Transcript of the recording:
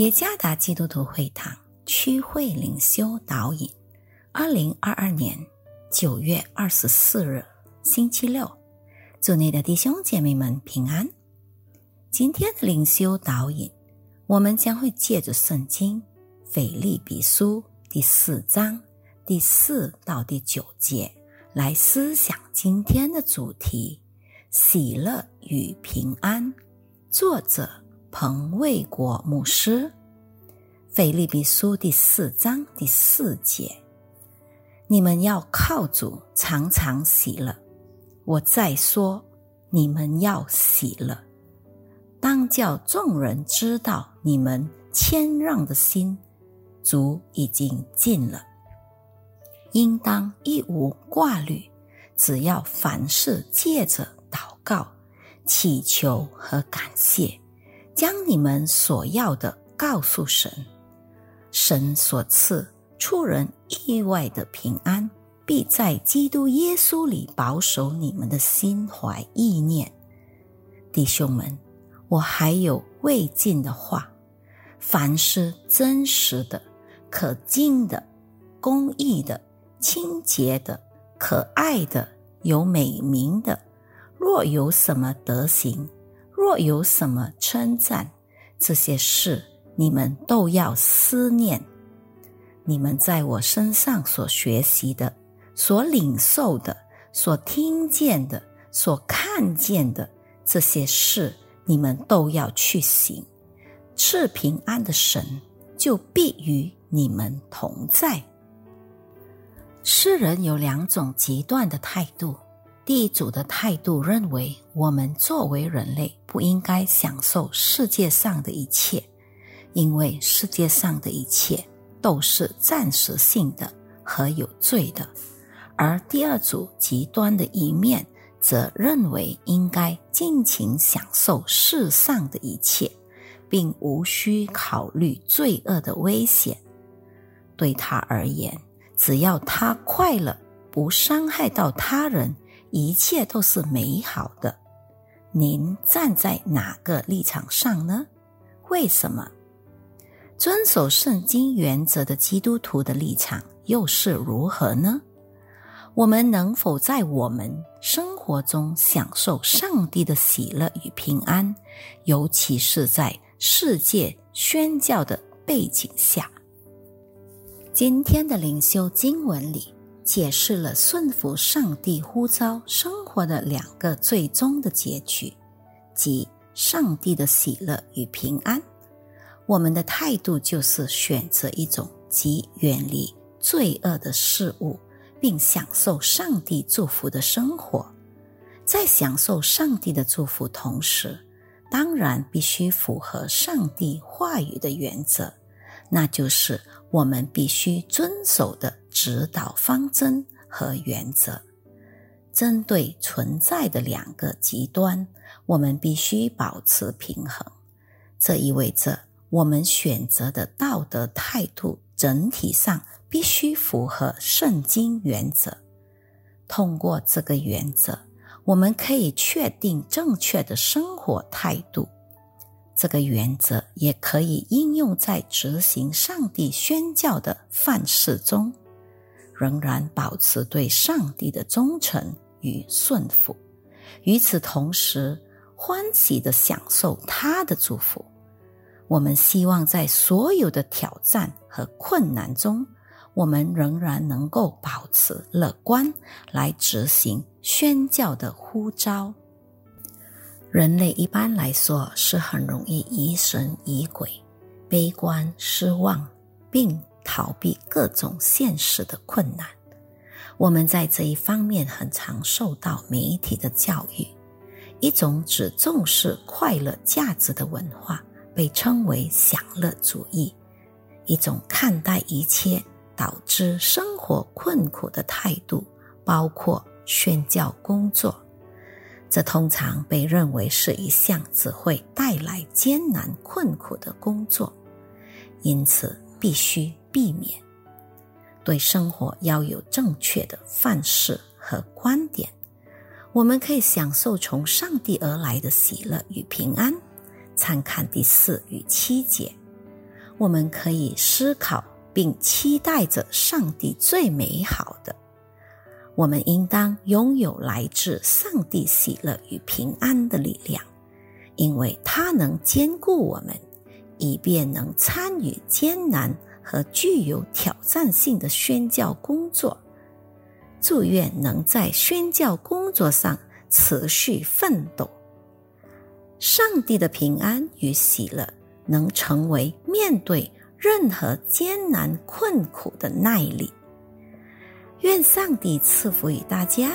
耶加达基督徒会堂区会领袖导引，二零二二年九月二十四日星期六，祝你的弟兄姐妹们平安。今天的领袖导引，我们将会借着圣经腓利比书第四章第四到第九节来思想今天的主题：喜乐与平安。作者彭卫国牧师，《腓立比书》第四章第四节：你们要靠主常常喜乐。我再说，你们要喜乐，当叫众人知道你们谦让的心，主已经尽了。应当一无挂虑，只要凡事借着祷告。祈求和感谢，将你们所要的告诉神。神所赐出人意外的平安，必在基督耶稣里保守你们的心怀意念。弟兄们，我还有未尽的话：凡是真实的、可敬的、公义的、清洁的、可爱的、有美名的。若有什么德行，若有什么称赞，这些事你们都要思念。你们在我身上所学习的、所领受的、所听见的、所看见的这些事，你们都要去行。赐平安的神就必与你们同在。世人有两种极端的态度。第一组的态度认为，我们作为人类不应该享受世界上的一切，因为世界上的一切都是暂时性的和有罪的。而第二组极端的一面则认为，应该尽情享受世上的一切，并无需考虑罪恶的危险。对他而言，只要他快乐，不伤害到他人。一切都是美好的。您站在哪个立场上呢？为什么？遵守圣经原则的基督徒的立场又是如何呢？我们能否在我们生活中享受上帝的喜乐与平安，尤其是在世界宣教的背景下？今天的灵修经文里。解释了顺服上帝呼召生活的两个最终的结局，即上帝的喜乐与平安。我们的态度就是选择一种即远离罪恶的事物，并享受上帝祝福的生活。在享受上帝的祝福同时，当然必须符合上帝话语的原则，那就是我们必须遵守的。指导方针和原则，针对存在的两个极端，我们必须保持平衡。这意味着我们选择的道德态度整体上必须符合圣经原则。通过这个原则，我们可以确定正确的生活态度。这个原则也可以应用在执行上帝宣教的范式中。仍然保持对上帝的忠诚与顺服，与此同时，欢喜的享受他的祝福。我们希望在所有的挑战和困难中，我们仍然能够保持乐观，来执行宣教的呼召。人类一般来说是很容易疑神疑鬼、悲观失望，并。逃避各种现实的困难，我们在这一方面很常受到媒体的教育。一种只重视快乐价值的文化被称为享乐主义，一种看待一切导致生活困苦的态度，包括宣教工作。这通常被认为是一项只会带来艰难困苦的工作，因此必须。避免对生活要有正确的范式和观点，我们可以享受从上帝而来的喜乐与平安。参看第四与七节，我们可以思考并期待着上帝最美好的。我们应当拥有来自上帝喜乐与平安的力量，因为它能兼顾我们，以便能参与艰难和具有挑战性的宣教工作。祝愿能在宣教工作上持续奋斗。上帝的平安与喜乐能成为面对任何艰难困苦的耐力。愿上帝赐福于大家。